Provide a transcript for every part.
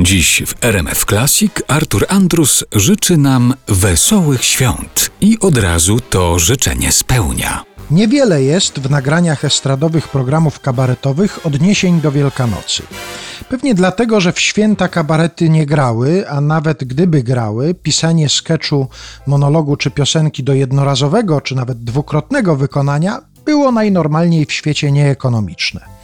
Dziś w RMF Classic Artur Andrus życzy nam wesołych świąt i od razu to życzenie spełnia. Niewiele jest w nagraniach estradowych programów kabaretowych odniesień do Wielkanocy. Pewnie dlatego, że w święta kabarety nie grały, a nawet gdyby grały, pisanie sketchu, monologu czy piosenki do jednorazowego czy nawet dwukrotnego wykonania było najnormalniej w świecie nieekonomiczne.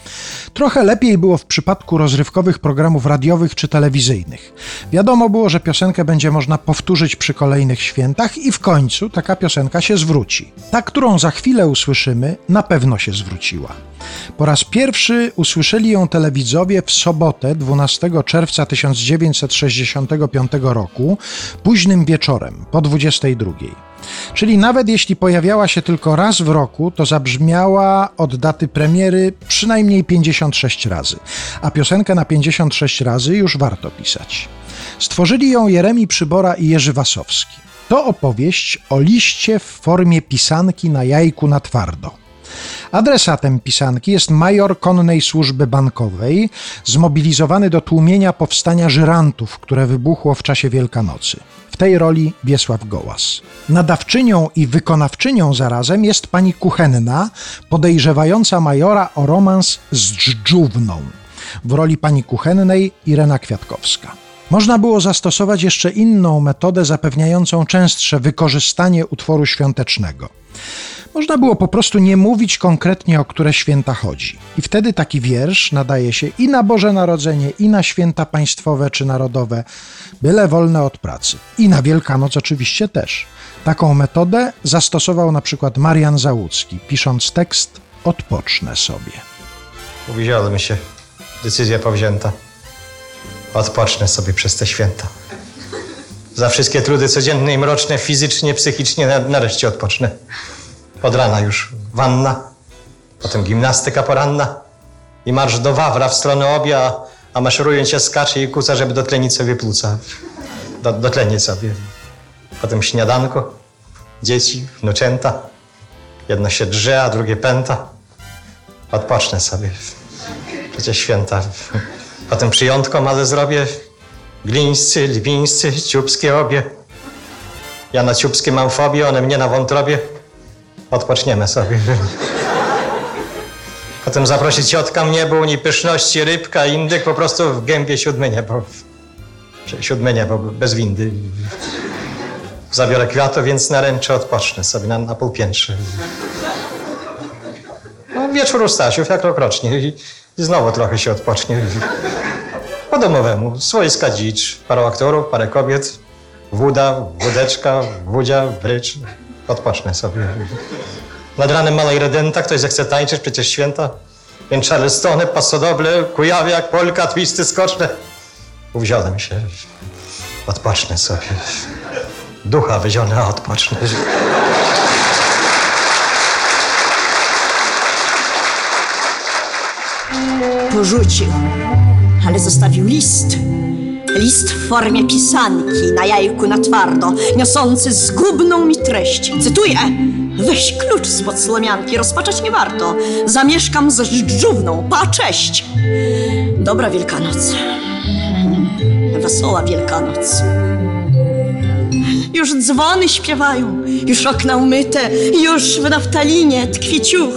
Trochę lepiej było w przypadku rozrywkowych programów radiowych czy telewizyjnych. Wiadomo było, że piosenkę będzie można powtórzyć przy kolejnych świętach i w końcu taka piosenka się zwróci. Ta, którą za chwilę usłyszymy, na pewno się zwróciła. Po raz pierwszy usłyszeli ją telewidzowie w sobotę 12 czerwca 1965 roku, późnym wieczorem, po 22. Czyli nawet jeśli pojawiała się tylko raz w roku, to zabrzmiała od daty premiery przynajmniej 56 razy, a piosenkę na 56 razy już warto pisać. Stworzyli ją Jeremi Przybora i Jerzy Wasowski. To opowieść o liście w formie pisanki na jajku na twardo. Adresatem pisanki jest major konnej służby bankowej, zmobilizowany do tłumienia powstania żyrantów, które wybuchło w czasie Wielkanocy. W tej roli Wiesław Gołas. Nadawczynią i wykonawczynią zarazem jest pani Kuchenna, podejrzewająca majora o romans z dżdżówną. W roli pani Kuchennej Irena Kwiatkowska. Można było zastosować jeszcze inną metodę zapewniającą częstsze wykorzystanie utworu świątecznego. Można było po prostu nie mówić konkretnie, o które święta chodzi. I wtedy taki wiersz nadaje się i na Boże Narodzenie, i na święta państwowe czy narodowe, byle wolne od pracy. I na Wielkanoc oczywiście też. Taką metodę zastosował na przykład Marian Załucki, pisząc tekst Odpocznę sobie. Uwziąłem się. Decyzja powzięta. Odpocznę sobie przez te święta. Za wszystkie trudy codzienne i mroczne, fizycznie, psychicznie, na- nareszcie odpocznę. Od rana już wanna, potem gimnastyka poranna i marsz do Wawra w stronę obia, a maszerując się skacze i kuca, żeby dotlenić sobie płuca. Do, dotlenić sobie. Potem śniadanko, dzieci, wnuczęta. Jedno się drze, a drugie pęta. Odpocznę sobie. Przecież święta. Potem przyjątko male zrobię. Glińscy, lwińscy, ciupskie obie. Ja na ciupskie mam fobię, one mnie na wątrobie. Odpoczniemy sobie. Potem zaprosić ciotka mnie, u niej pyszności, rybka, indyk, po prostu w gębie siódme niebo. Siódme niebo, bez windy. Zabiorę kwiatów, więc na ręcze odpocznę sobie na, na półpiętrze. No, wieczór u Stasiów, jak rokrocznie. I, znowu trochę się odpocznie. Po domowemu. Swojska dzicz, paru aktorów, parę kobiet. Wóda, wódeczka, wódzia, brycz. Odpocznę sobie. Nad ranem mała redenta, ktoś zechce tańczyć, przecież święta. Więc charlestony, pasodoble, kujawiak, polka, twisty, skoczne. Uwziąłem się. Odpocznę sobie. Ducha wyzione, a odpocznę. porzucił, ale zostawił list. List w formie pisanki na jajku na twardo, niosący zgubną mi treść. Cytuję: Weź klucz spod słomianki, rozpaczać nie warto. Zamieszkam z dżdżówną, pa cześć. Dobra Wielkanoc. Wesoła Wielkanoc. Już dzwony śpiewają, już okna umyte, już w naftalinie tkwi ciuch.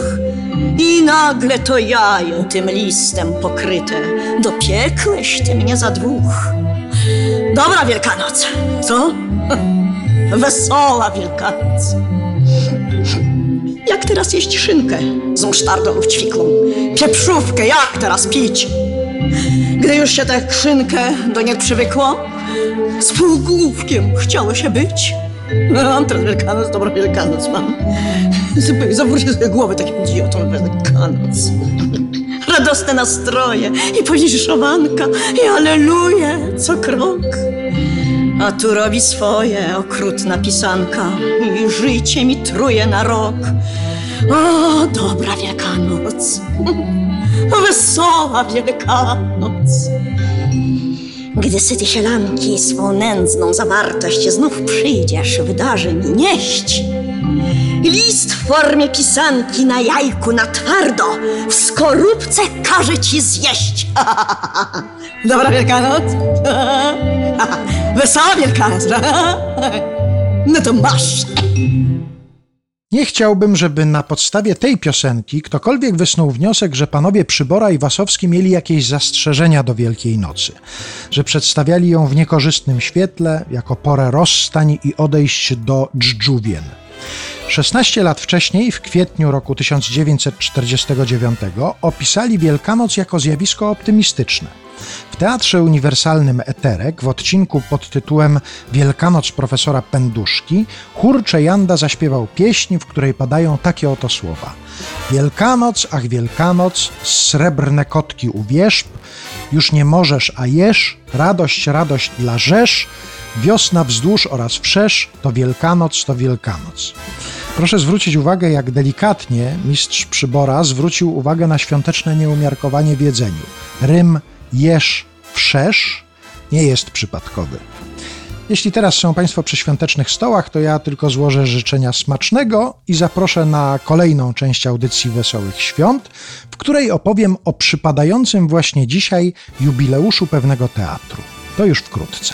I nagle to jajo tym listem pokryte, dopiekłeś ty mnie za dwóch. Dobra Wielkanoc, co? Wesoła Wielkanoc. Jak teraz jeść szynkę z musztardą lub ćwiklą? Pieprzówkę jak teraz pić? Gdy już się tę szynkę do niej przywykło, z półgłówkiem chciało się być. No, mam teraz Wielkanoc, dobra Wielkanoc mam. Zawrócił sobie głowę takim idiotą Wielkanoc. Radosne nastroje i poliższowanka i aleluja co krok. A tu robi swoje okrutna pisanka i życie mi truje na rok. O, dobra Wielkanoc, wesoła Wielkanoc. Gdy syty sielanki swą nędzną zawartość znów przyjdziesz wydarzy mi nieść, List w formie pisanki na jajku na twardo w skorupce każe ci zjeść. Dobra Wielkanoc? Wesoła Wielkanoc, prawda? No to masz. Nie chciałbym, żeby na podstawie tej piosenki ktokolwiek wysnuł wniosek, że panowie Przybora i Wasowski mieli jakieś zastrzeżenia do Wielkiej Nocy, że przedstawiali ją w niekorzystnym świetle, jako porę rozstań i odejść do dżdżuwien. 16 lat wcześniej, w kwietniu roku 1949, opisali Wielkanoc jako zjawisko optymistyczne. W Teatrze Uniwersalnym Eterek w odcinku pod tytułem Wielkanoc profesora Penduszki chór Czejanda zaśpiewał pieśń, w której padają takie oto słowa. Wielkanoc, ach Wielkanoc, srebrne kotki u wierzb, już nie możesz, a jesz, radość, radość dla rzesz, wiosna wzdłuż oraz wszerz, to Wielkanoc, to Wielkanoc. Proszę zwrócić uwagę, jak delikatnie mistrz przybora zwrócił uwagę na świąteczne nieumiarkowanie w jedzeniu. Rym jesz, wszerz nie jest przypadkowy. Jeśli teraz są Państwo przy świątecznych stołach, to ja tylko złożę życzenia smacznego i zaproszę na kolejną część audycji Wesołych Świąt, w której opowiem o przypadającym właśnie dzisiaj jubileuszu pewnego teatru. To już wkrótce.